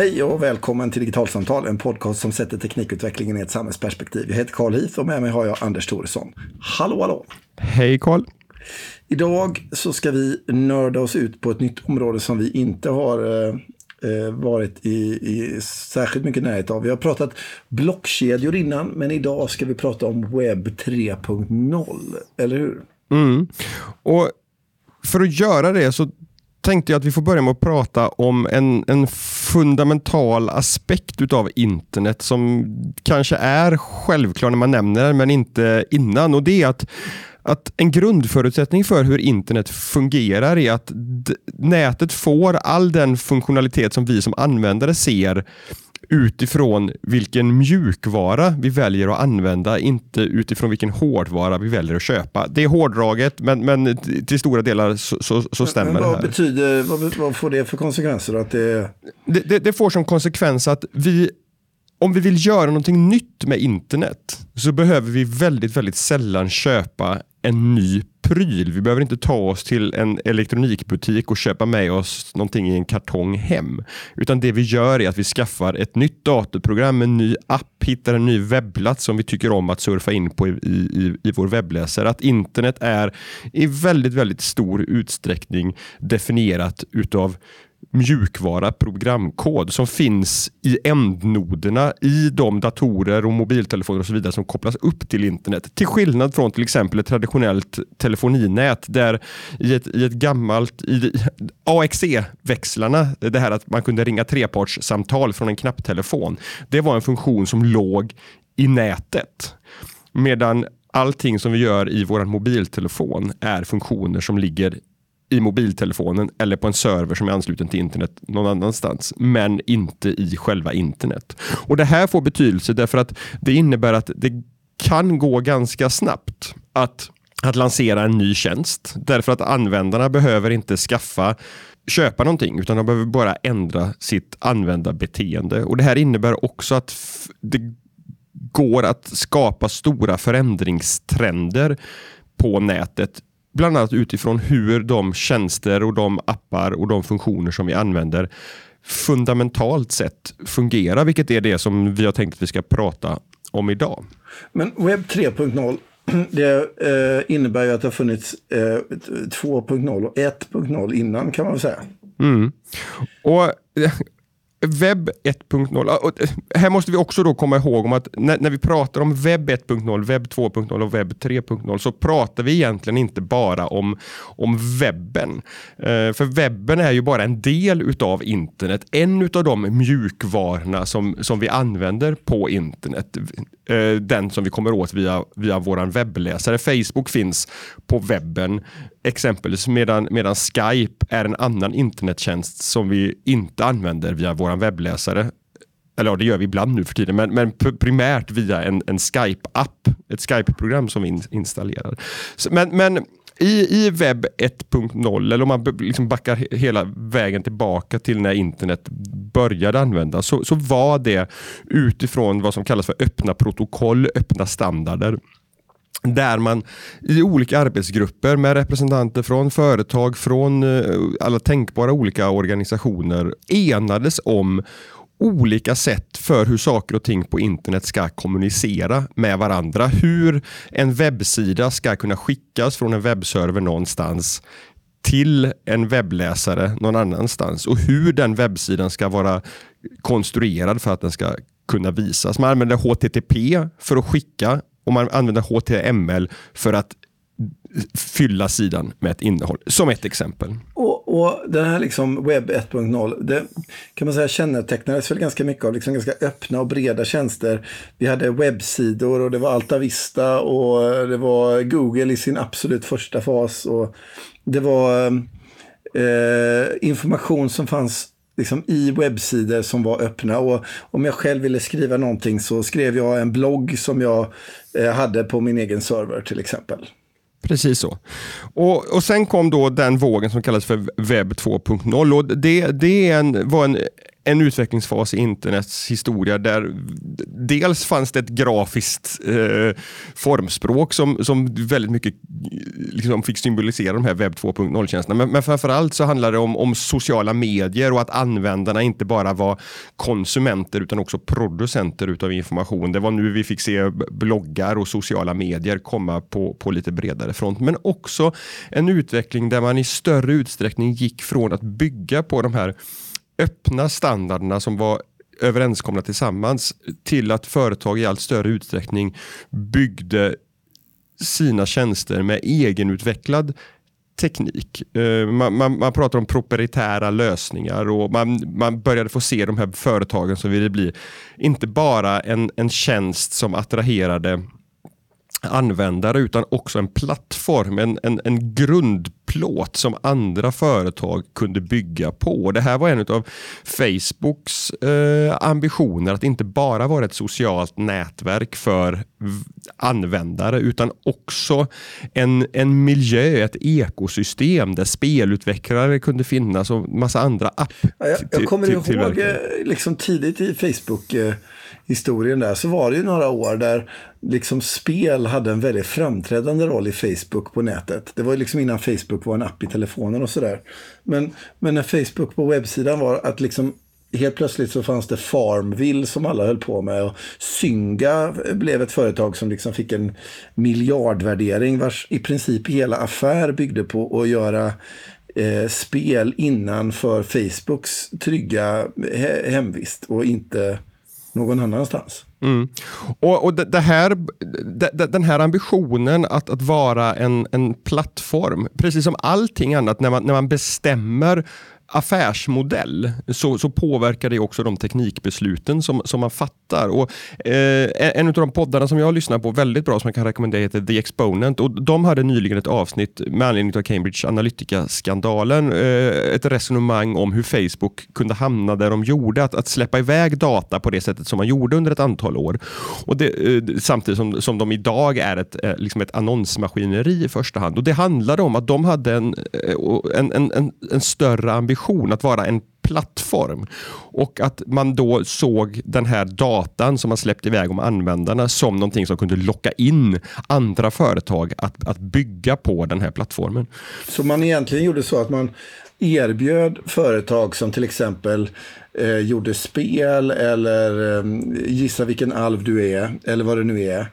Hej och välkommen till Digitalsamtal, en podcast som sätter teknikutvecklingen i ett samhällsperspektiv. Jag heter Carl Heath och med mig har jag Anders Thoresson. Hallå, hallå! Hej Carl! Idag så ska vi nörda oss ut på ett nytt område som vi inte har eh, eh varit i, i särskilt mycket närhet av. Vi har pratat blockkedjor innan, men idag ska vi prata om webb 3.0, eller hur? Mm. Och för att göra det så tänkte jag att vi får börja med att prata om en, en fundamental aspekt utav internet som kanske är självklar när man nämner det men inte innan. Och det är att att en grundförutsättning för hur internet fungerar är att nätet får all den funktionalitet som vi som användare ser utifrån vilken mjukvara vi väljer att använda, inte utifrån vilken hårdvara vi väljer att köpa. Det är hårdraget, men, men till stora delar så, så, så stämmer men, vad det här. Betyder, vad, vad, får det för konsekvenser? Att det... Det, det, det får som konsekvens att vi om vi vill göra någonting nytt med internet så behöver vi väldigt, väldigt sällan köpa en ny pryl. Vi behöver inte ta oss till en elektronikbutik och köpa med oss någonting i en kartong hem. Utan det vi gör är att vi skaffar ett nytt datorprogram, en ny app, hittar en ny webbplats som vi tycker om att surfa in på i, i, i vår webbläsare. Att internet är i väldigt, väldigt stor utsträckning definierat utav mjukvara, programkod som finns i ändnoderna i de datorer och mobiltelefoner och så vidare som kopplas upp till internet. Till skillnad från till exempel ett traditionellt telefoninät där i ett, i ett gammalt AXE-växlarna, det här att man kunde ringa trepartssamtal från en knapptelefon. Det var en funktion som låg i nätet. Medan allting som vi gör i vår mobiltelefon är funktioner som ligger i mobiltelefonen eller på en server som är ansluten till internet någon annanstans, men inte i själva internet. Och Det här får betydelse därför att det innebär att det kan gå ganska snabbt att, att lansera en ny tjänst. Därför att användarna behöver inte skaffa köpa någonting utan de behöver bara ändra sitt användarbeteende. Och Det här innebär också att det går att skapa stora förändringstrender på nätet bland annat utifrån hur de tjänster och de appar och de funktioner som vi använder fundamentalt sett fungerar, vilket är det som vi har tänkt att vi ska prata om idag. Men webb 3.0 det eh, innebär ju att det har funnits eh, 2.0 och 1.0 innan kan man väl säga. Mm. Och eh, Webb 1.0. Eh, här måste vi också då komma ihåg om att när, när vi pratar om webb 1.0, webb 2.0 och webb 3.0 så pratar vi egentligen inte bara om, om webben. Eh, för webben är ju bara en del utav internet. En utav de mjukvarorna som, som vi använder på internet. Eh, den som vi kommer åt via, via vår webbläsare. Facebook finns på webben exempelvis medan, medan Skype är en annan internettjänst som vi inte använder via vår webbläsare. Eller ja, det gör vi ibland nu för tiden, men, men primärt via en, en Skype-app, ett Skype-program som vi in, installerar. Så, men, men i, i webb 1.0, eller om man liksom backar hela vägen tillbaka till när internet började användas, så, så var det utifrån vad som kallas för öppna protokoll, öppna standarder där man i olika arbetsgrupper med representanter från företag, från eh, alla tänkbara olika organisationer enades om olika sätt för hur saker och ting på internet ska kommunicera med varandra. Hur en webbsida ska kunna skickas från en webbserver någonstans till en webbläsare någon annanstans och hur den webbsidan ska vara konstruerad för att den ska kunna visas. Man använder HTTP för att skicka och man använder HTML för att fylla sidan med ett innehåll, som ett exempel. Och, och den här liksom webb 1.0, det kan man säga kännetecknades väl ganska mycket av liksom ganska öppna och breda tjänster. Vi hade webbsidor och det var Alta Vista och det var Google i sin absolut första fas. Och det var eh, information som fanns liksom i webbsidor som var öppna. Och om jag själv ville skriva någonting så skrev jag en blogg som jag eh, hade på min egen server till exempel. Precis så. Och, och Sen kom då den vågen som kallas för webb 2.0. och Det, det en, var en en utvecklingsfas i internets historia där dels fanns det ett grafiskt eh, formspråk som, som väldigt mycket liksom fick symbolisera de här webb 2.0-tjänsterna. Men, men framförallt så handlade det om, om sociala medier och att användarna inte bara var konsumenter utan också producenter utav information. Det var nu vi fick se bloggar och sociala medier komma på, på lite bredare front. Men också en utveckling där man i större utsträckning gick från att bygga på de här öppna standarderna som var överenskomna tillsammans till att företag i allt större utsträckning byggde sina tjänster med egenutvecklad teknik. Eh, man, man, man, pratar om proprietära lösningar och man, man började få se de här företagen som ville bli inte bara en, en tjänst som attraherade användare utan också en plattform, en, en, en grundplåt som andra företag kunde bygga på. Det här var en av Facebooks eh, ambitioner att inte bara vara ett socialt nätverk för användare utan också en, en miljö, ett ekosystem där spelutvecklare kunde finnas och massa andra app ja, jag, jag kommer ihåg eh, liksom tidigt i Facebook eh, historien där så var det ju några år där liksom spel hade en väldigt framträdande roll i Facebook på nätet. Det var ju liksom innan Facebook var en app i telefonen och sådär. Men, men när Facebook på webbsidan var att liksom helt plötsligt så fanns det Farmville som alla höll på med. Och Synga blev ett företag som liksom fick en miljardvärdering vars i princip hela affär byggde på att göra eh, spel innanför Facebooks trygga he hemvist och inte någon annanstans. Mm. Och, och det, här, det, den här ambitionen att, att vara en, en plattform, precis som allting annat, när man, när man bestämmer affärsmodell så, så påverkar det också de teknikbesluten som, som man fattar. Och, eh, en av de poddarna som jag lyssnar på väldigt bra som jag kan rekommendera heter The Exponent. Och de hade nyligen ett avsnitt med anledning av Cambridge Analytica-skandalen. Eh, ett resonemang om hur Facebook kunde hamna där de gjorde. Att, att släppa iväg data på det sättet som man gjorde under ett antal år. Och det, eh, samtidigt som, som de idag är ett, eh, liksom ett annonsmaskineri i första hand. Och Det handlade om att de hade en, eh, en, en, en, en större ambition ambition att vara en plattform och att man då såg den här datan som man släppte iväg om användarna som någonting som kunde locka in andra företag att, att bygga på den här plattformen. Så man egentligen gjorde så att man erbjöd företag som till exempel eh, gjorde spel eller eh, gissa vilken alv du är eller vad det nu är.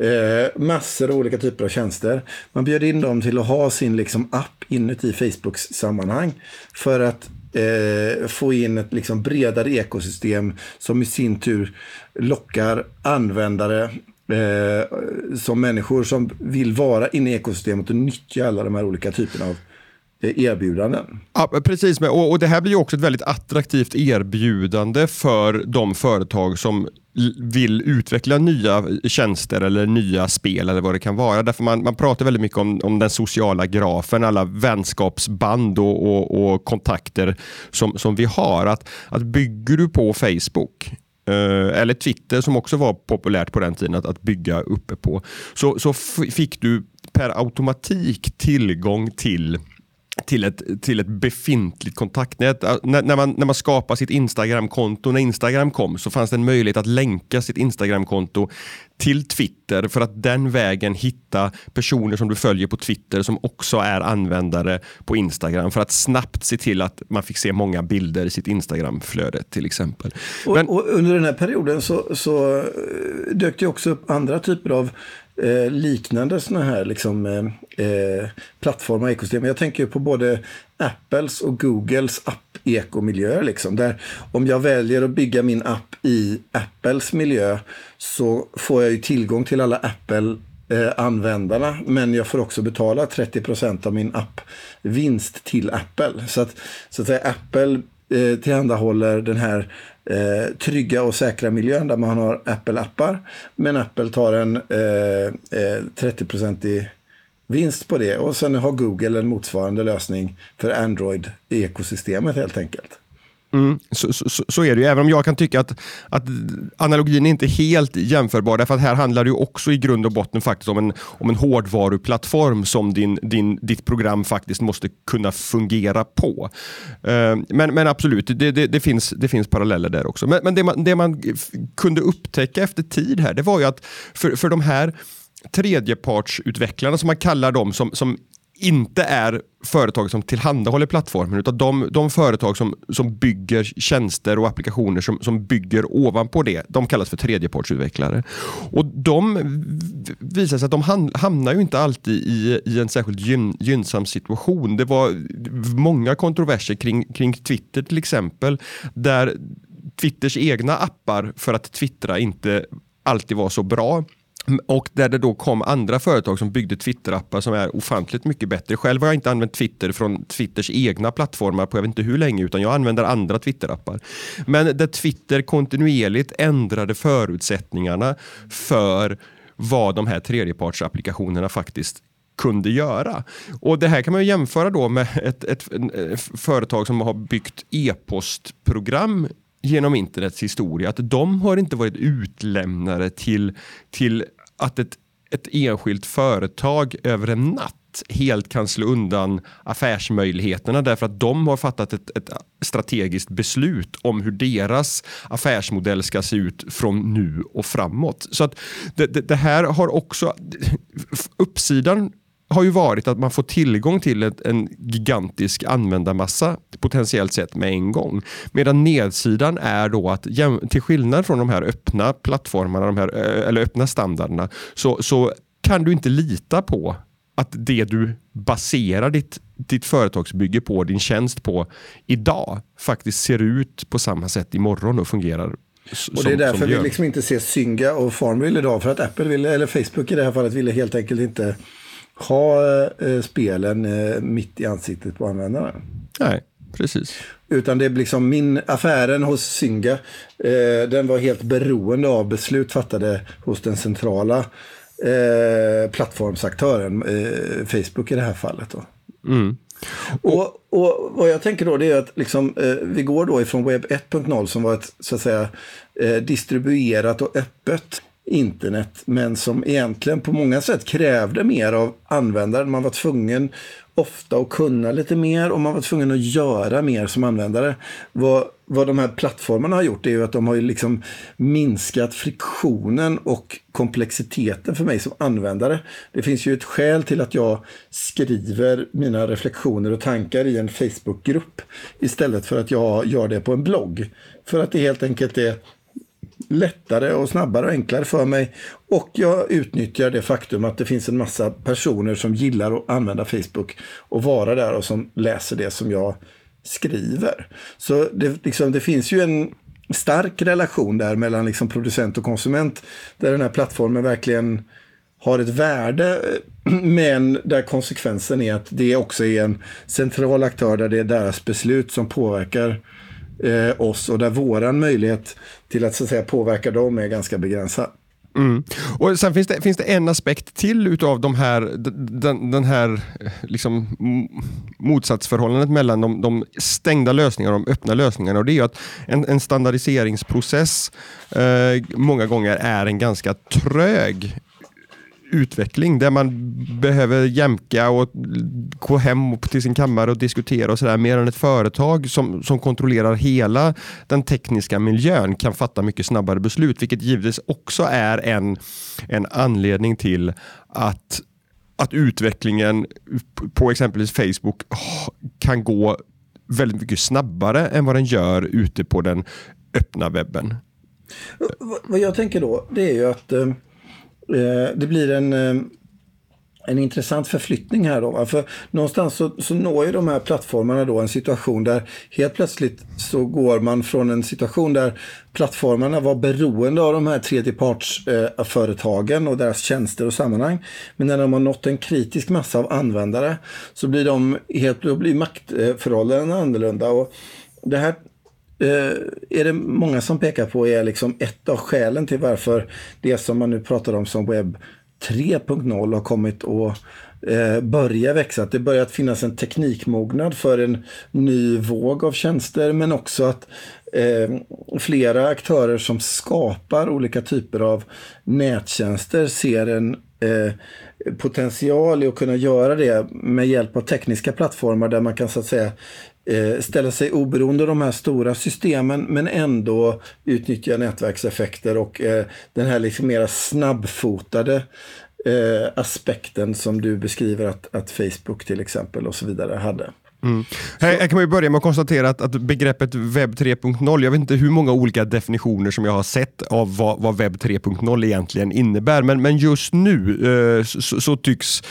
Eh, massor av olika typer av tjänster. Man bjöd in dem till att ha sin liksom, app inuti Facebooks sammanhang för att eh, få in ett liksom, bredare ekosystem som i sin tur lockar användare eh, som människor som vill vara inne i ekosystemet och nyttja alla de här olika typerna av Eh, erbjudanden. Ja, precis, och, och det här blir också ett väldigt attraktivt erbjudande för de företag som vill utveckla nya tjänster eller nya spel eller vad det kan vara. Därför man, man pratar väldigt mycket om, om den sociala grafen, alla vänskapsband och, och, och kontakter som, som vi har. Att, att bygger du på Facebook eh, eller Twitter som också var populärt på den tiden att, att bygga uppe på, så, så fick du per automatik tillgång till till ett, till ett befintligt kontaktnät. När, när, man, när man skapar sitt Instagramkonto, när Instagram kom, så fanns det en möjlighet att länka sitt Instagramkonto till Twitter för att den vägen hitta personer som du följer på Twitter som också är användare på Instagram för att snabbt se till att man fick se många bilder i sitt Instagramflöde till exempel. Men, och, och under den här perioden så, så eh, dök det också upp andra typer av eh, liknande sådana här liksom, eh, eh, plattformar och ekosystem. Jag tänker på både Apples och Googles app-ekomiljöer. Liksom, där om jag väljer att bygga min app i Apples miljö så får jag ju tillgång till alla Apple-användarna. men jag får också betala 30 procent av min appvinst till Apple. Så att, så att säga, Apple eh, tillhandahåller den här eh, trygga och säkra miljön där man har Apple-appar. Men Apple tar en eh, eh, 30-procentig vinst på det och sen har Google en motsvarande lösning för Android-ekosystemet helt enkelt. Mm, så, så, så, är det ju, även om jag kan tycka att, att analogin är inte helt jämförbar. Därför att här handlar det också i grund och botten faktiskt om en, om en hårdvaruplattform som din, din, ditt program faktiskt måste kunna fungera på. Uh, men, men absolut, det, det, det, finns, det finns paralleller där också. Men, men det, man, det man kunde upptäcka efter tid här, det var ju att för, för de här tredjepartsutvecklarna som man kallar dem som, som inte är företag som tillhandahåller plattformen utan de, de företag som, som bygger tjänster och applikationer som, som bygger ovanpå det, de kallas för tredjepartsutvecklare. Och de visar sig att de hamnar ju inte alltid i, i en särskilt gyn, gynnsam situation. Det var många kontroverser kring, kring Twitter till exempel, där Twitters egna appar för att twittra inte alltid var så bra. Mm, och där det då kom andra företag som byggde Twitter-appar som är ofantligt mycket bättre. Själv har jag inte använt Twitter från Twitters egna plattformar på jag vet inte hur länge utan jag använder andra Twitter-appar. Men där Twitter kontinuerligt ändrade förutsättningarna för vad de här tredjepartsapplikationerna faktiskt kunde göra. Och Det här kan man jämföra då med ett, ett, ett företag som har byggt e-postprogram genom internets historia att de har inte varit utlämnade till, till att ett, ett enskilt företag över en natt helt kan slå undan affärsmöjligheterna därför att de har fattat ett, ett, strategiskt beslut om hur deras affärsmodell ska se ut från nu och framåt. Så att det, det, det här har också uppsidan har ju varit att man får tillgång till ett, en gigantisk användarmassa potentiellt sett med en gång. Medan nedsidan är då att till skillnad från de här öppna plattformarna, de här, eller öppna standarderna, så, så kan du inte lita på att det du baserar ditt, ditt företagsbygge på, din tjänst på idag faktiskt ser ut på samma sätt imorgon och fungerar och det är därför vi liksom inte ser Synga och Farmville idag. För att Apple ville, eller Facebook i det här fallet, ville helt enkelt inte ha eh, spelen eh, mitt i ansiktet på användaren. Nej, precis. Utan det är liksom min affären hos Synga, eh, den var helt beroende av beslut fattade hos den centrala eh, plattformsaktören, eh, Facebook i det här fallet. Då. Mm. Och, och, vad jag tänker då det är att liksom, eh, vi går då ifrån webb 1.0 som var ett så att säga eh, distribuerat och öppet internet, men som egentligen på många sätt krävde mer av användaren. Man var tvungen ofta att kunna lite mer och man var tvungen att göra mer som användare. Vad, vad de här plattformarna har gjort är ju att de har liksom minskat friktionen och komplexiteten för mig som användare. Det finns ju ett skäl till att jag skriver mina reflektioner och tankar i en Facebookgrupp istället för att jag gör det på en blogg. För att det helt enkelt är lättare och snabbare och enklare för mig. Och jag utnyttjar det faktum att det finns en massa personer som gillar att använda Facebook och vara där och som läser det som jag skriver. Så det, liksom, det finns ju en stark relation där mellan liksom producent och konsument där den här plattformen verkligen har ett värde men där konsekvensen är att det också är en central aktör där det är deras beslut som påverkar eh, oss och där våran möjlighet till att, så att säga, påverka dem är ganska begränsad. Mm. Och Sen finns det, finns det en aspekt till utav de här, den, den här eh, liksom, motsatsförhållandet mellan de, de, stängda lösningarna och de öppna lösningarna. Och det är att en, en standardiseringsprocess eh, många gånger är en ganska trög utveckling där man behöver jämka och gå hem till sin kammare och diskutera och sådär. Mer än ett företag som, som kontrollerar hela den tekniska miljön kan fatta mycket snabbare beslut, vilket givetvis också är en, en anledning till att att utvecklingen på exempelvis Facebook kan gå väldigt mycket snabbare än vad den gör ute på den öppna webben. Vad jag tänker då, det är ju att eh, Eh, det blir en, eh, en intressant förflyttning här då. För någonstans så, så når ju de här plattformarna då en situation där helt plötsligt så går man från en situation där plattformarna var beroende av de här tredjepartsföretagen eh, och deras tjänster och sammanhang. Men när de har nått en kritisk massa av användare så blir de helt, då blir maktförhållandena annorlunda. Och det här Eh, är det många som pekar på är liksom ett av skälen till varför det som man nu pratar om som webb 3.0 har kommit att eh, börja växa. Att det börjat finnas en teknikmognad för en ny våg av tjänster men också att eh, flera aktörer som skapar olika typer av nättjänster ser en eh, potential i att kunna göra det med hjälp av tekniska plattformar där man kan så att säga Eh, ställa sig oberoende av de här stora systemen men ändå utnyttja nätverkseffekter och eh, den här liksom mera snabbfotade eh, aspekten som du beskriver att, att Facebook till exempel och så vidare hade. Mm. Här, här, kan man börja med att konstatera att, att begreppet webb 3.0, jag vet inte hur många olika definitioner som jag har sett av vad, vad webb 3.0 egentligen innebär, men, men just nu eh, så, så, tycks,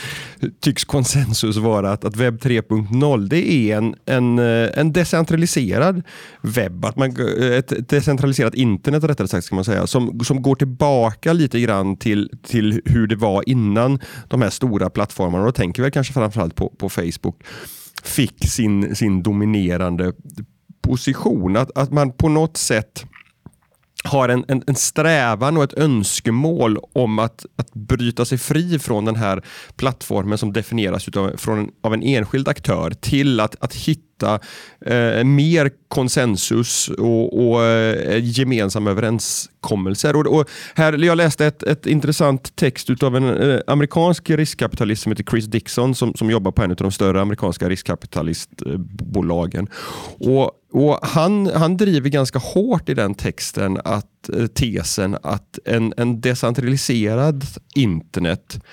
tycks konsensus vara att, att webb 3.0 det är en, en, eh, en decentraliserad webb, att man, eh, ett decentraliserat internet rättare sagt ska man säga, som, som går tillbaka lite grann till, till hur det var innan de här stora plattformarna. Då tänker vi kanske framförallt på, på Facebook fick sin, sin dominerande position. Att, att man på något sätt har en, en, en, strävan och ett önskemål om att, att bryta sig fri från den här plattformen som definieras utav, från, av en enskild aktör till att, att hitta eh, mer konsensus och, och eh, gemensamma överenskommelser. Och, och, här, jag läste ett, ett intressant text av en eh, amerikansk riskkapitalist som heter Chris Dixon som, som jobbar på en av de större amerikanska riskkapitalistbolagen. Och och han, han driver ganska hårt i den texten att eh, tesen att en, en decentraliserad internet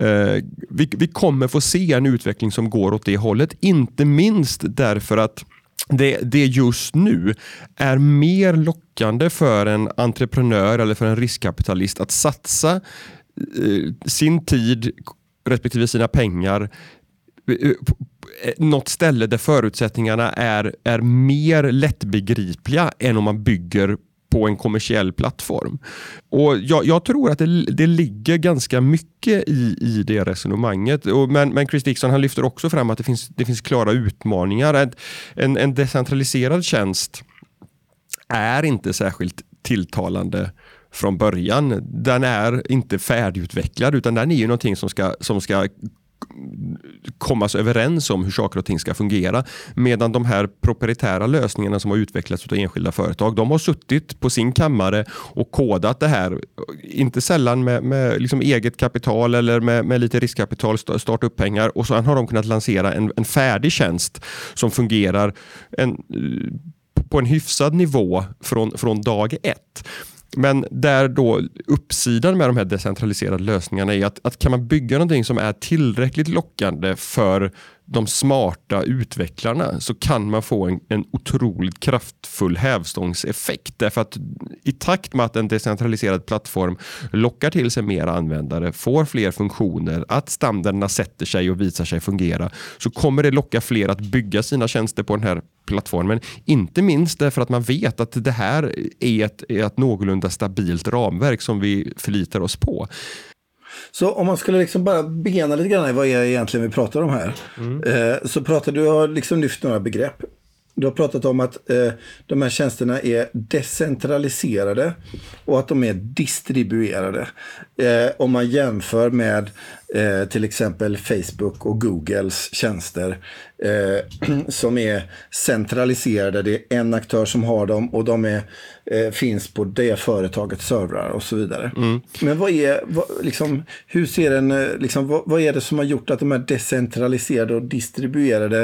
eh, vi, vi kommer få se en utveckling som går åt det hållet. Inte minst därför att det, det just nu är mer lockande för en entreprenör eller för en riskkapitalist att satsa eh, sin tid respektive sina pengar eh, Eh, något ställe där förutsättningarna är, är mer lättbegripliga än om man bygger på en kommersiell plattform. Och jag, jag tror att det, det, ligger ganska mycket i, i det resonemanget. Och, men, men Chris Dixon han lyfter också fram att det finns, det finns klara utmaningar. En, en decentraliserad tjänst är inte särskilt tilltalande från början. Den är inte färdigutvecklad utan den är ju någonting som ska, som ska kommas överens om hur saker och ting ska fungera. Medan de här proprietära lösningarna som har utvecklats av enskilda företag, de har suttit på sin kammare och kodat det här. Inte sällan med, med liksom eget kapital eller med, med lite riskkapital, starta upp pengar och sen har de kunnat lansera en, en färdig tjänst som fungerar en, på en hyfsad nivå från, från dag ett. Men där då uppsidan med de här decentraliserade lösningarna är att, att kan man bygga någonting som är tillräckligt lockande för de smarta utvecklarna så kan man få en, en otroligt kraftfull hävstångseffekt. Därför att i takt med att en decentraliserad plattform lockar till sig mer användare, får fler funktioner, att standarderna sätter sig och visar sig fungera, så kommer det locka fler att bygga sina tjänster på den här plattformen. Inte minst därför att man vet att det här är ett, är ett någorlunda stabilt ramverk som vi förlitar oss på. Så om man skulle liksom bara bena lite grann i vad är egentligen vi pratar om här. Mm. Eh, så pratar du, har liksom lyft några begrepp. Du har pratat om att eh, de här tjänsterna är decentraliserade och att de är distribuerade. Eh, om man jämför med eh, till exempel Facebook och Googles tjänster eh, som är centraliserade. Det är en aktör som har dem och de är, eh, finns på det företagets servrar och så vidare. Mm. Men vad är, vad, liksom, hur ser en, eh, liksom, vad, vad, är det som har gjort att de här decentraliserade och distribuerade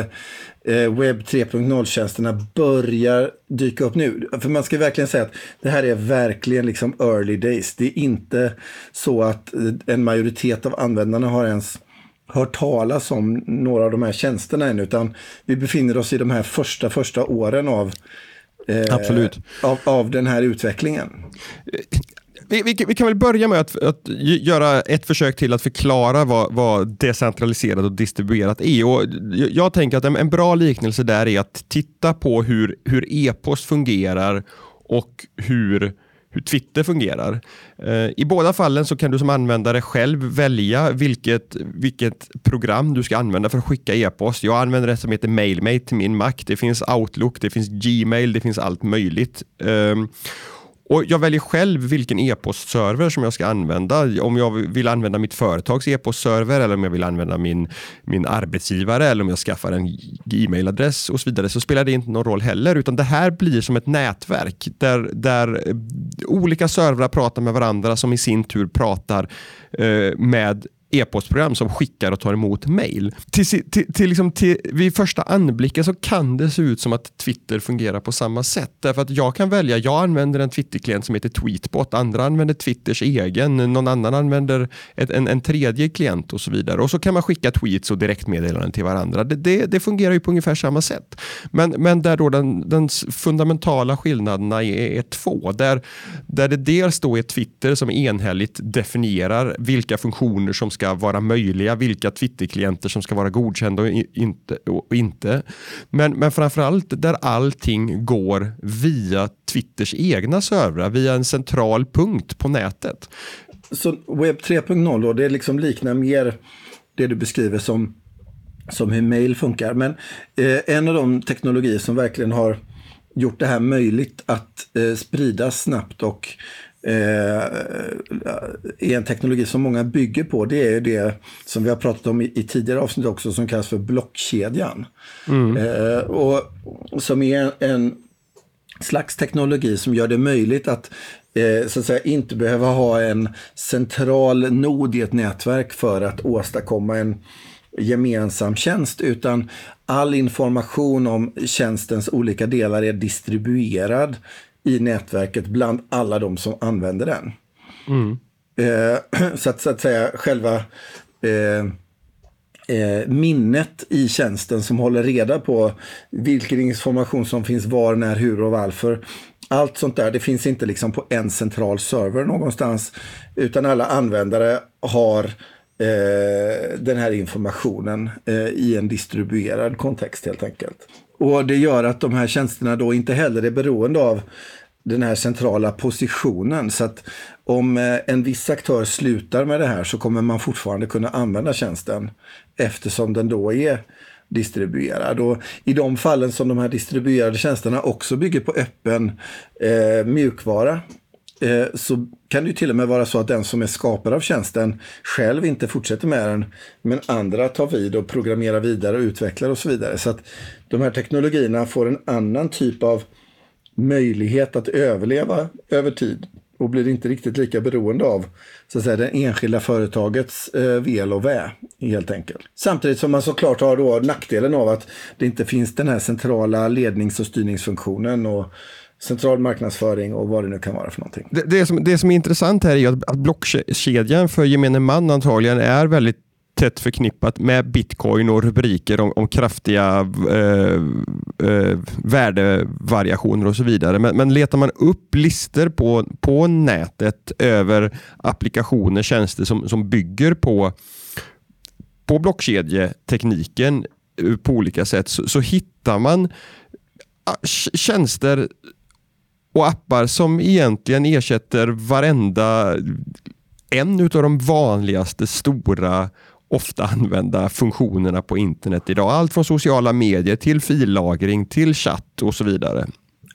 eh, webb 3.0-tjänsterna börjar dyka upp nu? För man ska verkligen säga att det här är verkligen liksom early days. Det är inte så att en majoritet av användarna har ens hört talas om några av de här tjänsterna än, utan vi befinner oss i de här första, första åren av, eh, Absolut. av, av den här utvecklingen. Vi, vi, vi, kan väl börja med att, att, göra ett försök till att förklara vad, vad decentraliserat och distribuerat är. Och jag tänker att en, en bra liknelse där är att titta på hur, hur e-post fungerar och hur hur Twitter fungerar. Eh, I båda fallen så kan du som användare själv välja vilket, vilket program du ska använda för att skicka e-post. Jag använder det som heter MailMate till min Mac. Det finns Outlook, det finns Gmail, det finns allt möjligt. Ehm, och Jag väljer själv vilken e-postserver som jag ska använda. Om jag vill använda mitt företags e-postserver eller om jag vill använda min, min arbetsgivare eller om jag skaffar en e-mailadress och så vidare så spelar det inte någon roll heller. Utan det här blir som ett nätverk där, där olika servrar pratar med varandra som i sin tur pratar eh, med e-postprogram som skickar och tar emot mail. Till, till, till, liksom, till, vid första anblicken så kan det se ut som att Twitter fungerar på samma sätt. Därför att jag kan välja, jag använder en Twitter-klient som heter Tweetbot, andra använder Twitters egen, någon annan använder ett, en, en tredje klient och så vidare. Och så kan man skicka tweets och direktmeddelanden till varandra. Det, det, det fungerar ju på ungefär samma sätt. Men, men där då den, den fundamentala skillnaderna är, är två. Där, där det dels då är Twitter som enhälligt definierar vilka funktioner som ska ska vara möjliga, vilka Twitter-klienter som ska vara godkända och inte. Och inte. Men, men framförallt där allting går via Twitters egna servrar, via en central punkt på nätet. Så webb 3.0 då, det liksom liknar mer det du beskriver som, som hur mail funkar. Men eh, en av de teknologier som verkligen har gjort det här möjligt att eh, spridas snabbt och är en teknologi som många bygger på. Det är det som vi har pratat om i, tidigare avsnitt också som kallas för blockkedjan. Mm. Eh, och som är en, en slags teknologi som gör det möjligt att eh, så att säga inte behöva ha en central nod i ett nätverk för att åstadkomma en gemensam tjänst utan all information om tjänstens olika delar är distribuerad i nätverket bland alla de som använder den. Mm. Eh, så, att, så att säga själva eh, eh, minnet i tjänsten som håller reda på vilken information som finns var, när, hur och varför. Allt sånt där, det finns inte liksom på en central server någonstans. Utan alla användare har den här informationen i en distribuerad kontext helt enkelt. Och det gör att de här tjänsterna då inte heller är beroende av den här centrala positionen. Så att om eh, en viss aktör slutar med det här så kommer man fortfarande kunna använda tjänsten eftersom den då är distribuerad. Och I de fallen som de här distribuerade tjänsterna också bygger på öppen eh, mjukvara Eh, så kan det ju till och med vara så att den som är skapare av tjänsten själv inte fortsätter med den, men andra tar vid och programmerar vidare och utvecklar och så vidare. Så att de här teknologierna får en annan typ av möjlighet att överleva över tid och blir inte riktigt lika beroende av så att säga, det enskilda företagets eh, väl och vä, helt enkelt. Samtidigt som man såklart har då nackdelen av att det inte finns den här centrala lednings och styrningsfunktionen och central marknadsföring och vad det nu kan vara för någonting. Det, det, som, det som är intressant här är att, att blockkedjan för gemene man antagligen är väldigt tätt förknippat med bitcoin och rubriker om, om kraftiga eh, eh, värdevariationer och så vidare. Men, men letar man upp listor på, på nätet över applikationer, tjänster som, som bygger på, på blockkedjetekniken eh, på olika sätt så, så hittar man eh, tjänster och appar som egentligen ersätter varenda en av de vanligaste stora ofta använda funktionerna på internet idag. Allt från sociala medier till fillagring till chatt och så vidare.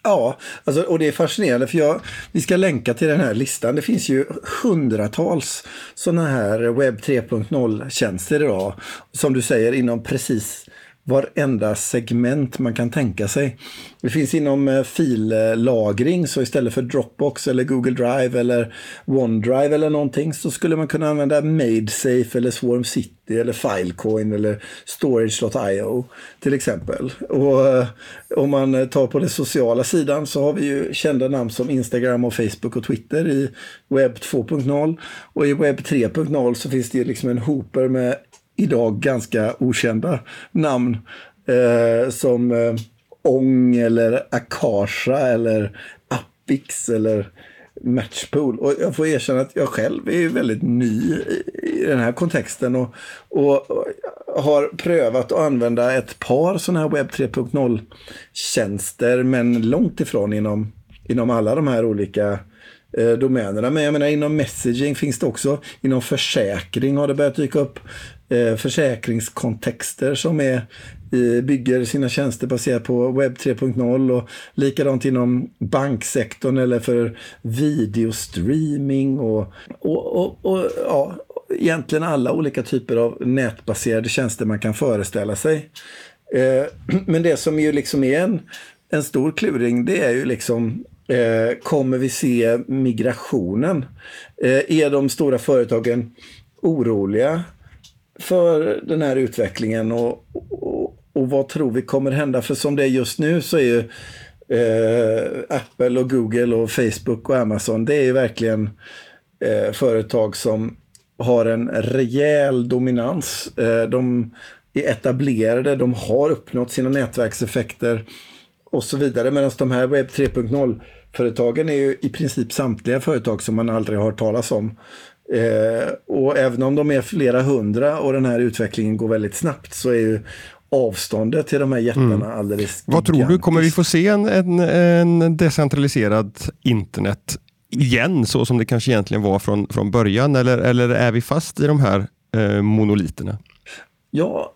Ja, alltså, och det är fascinerande för jag, vi ska länka till den här listan. Det finns ju hundratals sådana här webb 3.0-tjänster idag. Som du säger inom precis varenda segment man kan tänka sig. Det finns inom eh, fillagring, så istället för Dropbox eller Google Drive eller OneDrive eller någonting så skulle man kunna använda MadeSafe eller Swarm City eller Filecoin eller Storage.io till exempel. Och eh, om man tar på den sociala sidan så har vi ju kända namn som Instagram och Facebook och Twitter i webb 2.0 och i webb 3.0 så finns det ju liksom en hoper med idag ganska okända namn eh, som eh, Ong eller Akasha eller Appix eller Matchpool. Och jag får erkänna att jag själv är väldigt ny i den här kontexten och, och, och har prövat att använda ett par sådana här webb 3.0-tjänster men långt ifrån inom, inom alla de här olika eh, domänerna. Men jag menar inom messaging finns det också, inom försäkring har det börjat dyka upp Eh, försäkringskontexter som är, eh, bygger sina tjänster baserat på webb 3.0 och likadant inom banksektorn eller för videostreaming och, och, och, och ja, egentligen alla olika typer av nätbaserade tjänster man kan föreställa sig. Eh, men det som ju liksom är en, en stor kluring, det är ju liksom kommer vi se migrationen? Är de stora företagen oroliga för den här utvecklingen och, och, och, vad tror vi kommer hända? För som det är just nu så är ju eh, Apple och Google och Facebook och Amazon, det är ju verkligen eh, företag som har en rejäl dominans. Eh, de är etablerade, de har uppnått sina nätverkseffekter och så vidare. Medan de här webb 3.0-företagen är ju i princip samtliga företag som man aldrig har hört talas om. Eh, och även om de är flera hundra och den här utvecklingen går väldigt snabbt så är ju avståndet till de här jättarna mm. alldeles Vad tror du, kommer vi få se en, en, en decentraliserad internet igen så som det kanske egentligen var från, från början eller, eller är vi fast i de här eh, monoliterna? Ja,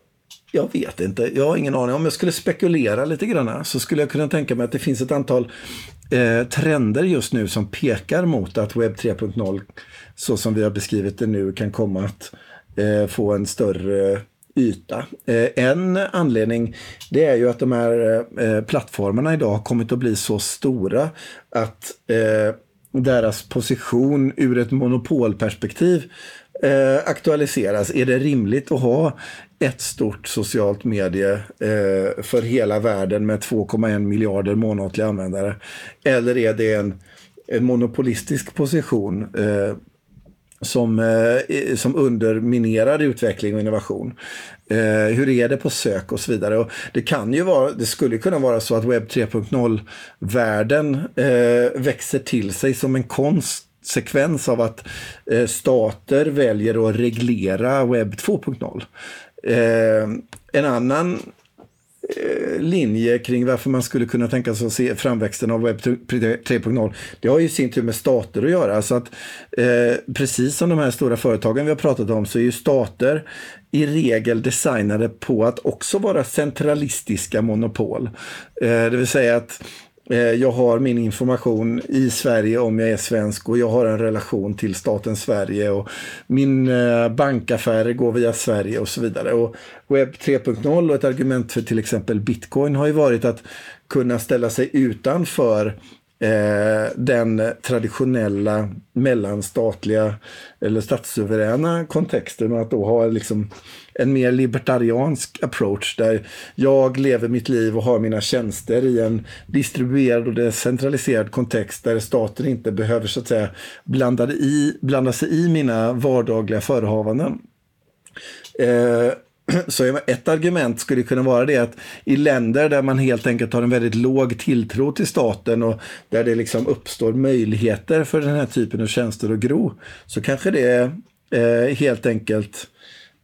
jag vet inte. Jag har ingen aning. Om jag skulle spekulera lite grann så skulle jag kunna tänka mig att det finns ett antal eh, trender just nu som pekar mot att webb 3.0 så som vi har beskrivit det nu kan komma att eh, få en större yta. Eh, en anledning det är ju att de här eh, plattformarna idag har kommit att bli så stora att eh, deras position ur ett monopolperspektiv eh, aktualiseras. Är det rimligt att ha ett stort socialt medie eh, för hela världen med 2,1 miljarder månatliga användare? Eller är det en, en monopolistisk position eh, som, eh, som underminerar utveckling och innovation. Eh, hur är det på sök och så vidare. Och det, kan ju vara, det skulle kunna vara så att webb 3.0-världen eh, växer till sig som en konst konsekvens av att eh, stater väljer att reglera webb 2.0. Eh, en annan Eh, linje kring varför man skulle kunna tänka sig att se framväxten av webb 3.0. Det har ju sin tur med stater att göra. Så att, eh, precis som de här stora företagen vi har pratat om så är ju stater i regel designade på att också vara centralistiska monopol. Eh, det vill säga att Eh, jag har min information i Sverige om jag är svensk och jag har en relation till staten Sverige och min eh, bankaffärer går via Sverige och så vidare. Och webb 3.0 och ett argument för till exempel bitcoin har ju varit att kunna ställa sig utanför eh, den traditionella mellanstatliga eller statssuveräna kontexten och att då ha liksom en mer libertariansk approach där jag lever mitt liv och har mina tjänster i en distribuerad och decentraliserad kontext där staten inte behöver så att säga blanda, i, blanda sig i mina vardagliga förehavanden. Eh, så ett argument skulle kunna vara det att i länder där man helt enkelt har en väldigt låg tilltro till staten och där det liksom uppstår möjligheter för den här typen av tjänster att gro, så kanske det eh, helt enkelt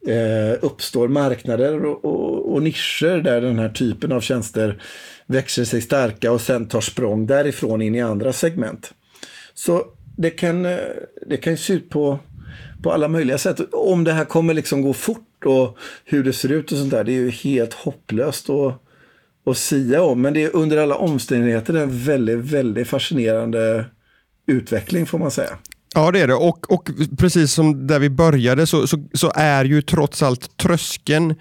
eh, uppstår marknader och, och, och, nischer där den här typen av tjänster växer sig starka och sen tar språng därifrån in i andra segment. Så det kan, eh, det kan se ut på, på alla möjliga sätt. Om det här kommer liksom gå fort och hur det ser ut och sånt där, det är ju helt hopplöst att, att sia om. Men det är under alla omständigheter en väldigt, väldigt fascinerande utveckling får man säga. Ja det är det och, och precis som där vi började så, så, så är ju trots allt tröskeln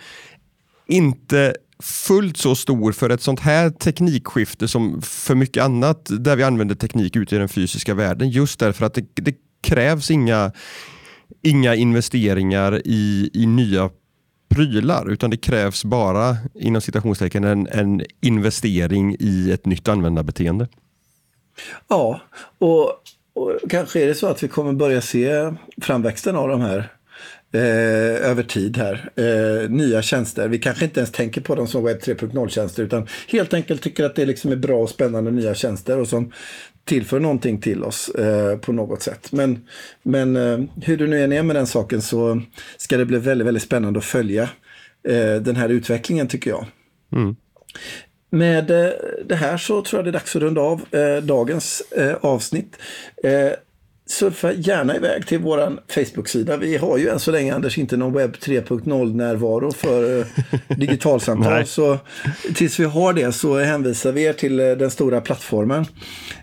inte fullt så stor för ett sånt här teknikskifte som för mycket annat där vi använder teknik ute i den fysiska världen. Just därför att det, det krävs inga, inga investeringar i, i nya prylar utan det krävs bara inom citationstecken en, en investering i ett nytt användarbeteende. Ja, och och kanske är det så att vi kommer börja se framväxten av de här eh, över tid här. Eh, nya tjänster. Vi kanske inte ens tänker på dem som webb 3.0-tjänster utan helt enkelt tycker att det liksom är bra och spännande nya tjänster och som tillför någonting till oss eh, på något sätt. Men, men eh, hur det nu än är med den saken så ska det bli väldigt, väldigt spännande att följa eh, den här utvecklingen tycker jag. Mm. Med det här så tror jag det är dags att runda av eh, dagens eh, avsnitt. Surfa gärna iväg till vår Facebook-sida. Vi har ju än så länge, Anders, inte någon webb 3.0-närvaro för eh, digitalsamtal. Så tills vi har det så hänvisar vi er till eh, den stora plattformen.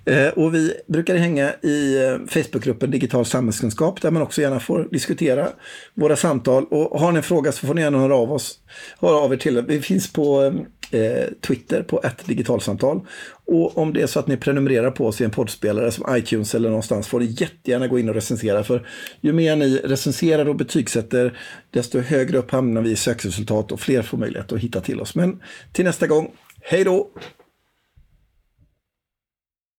Eh, och vi brukar hänga i Facebookgruppen Digital samhällskunskap där man också gärna får diskutera våra samtal. Och har ni en fråga så får ni gärna höra av oss. Höra av er till. Vi finns på eh, Twitter på ett digitalsamtal. Och om det är så att ni prenumererar på oss i en poddspelare som iTunes eller någonstans får ni jättegärna gå in och recensera. För ju mer ni recenserar och betygsätter desto högre upp hamnar vi i sökresultat och fler får möjlighet att hitta till oss. Men till nästa gång, hej då!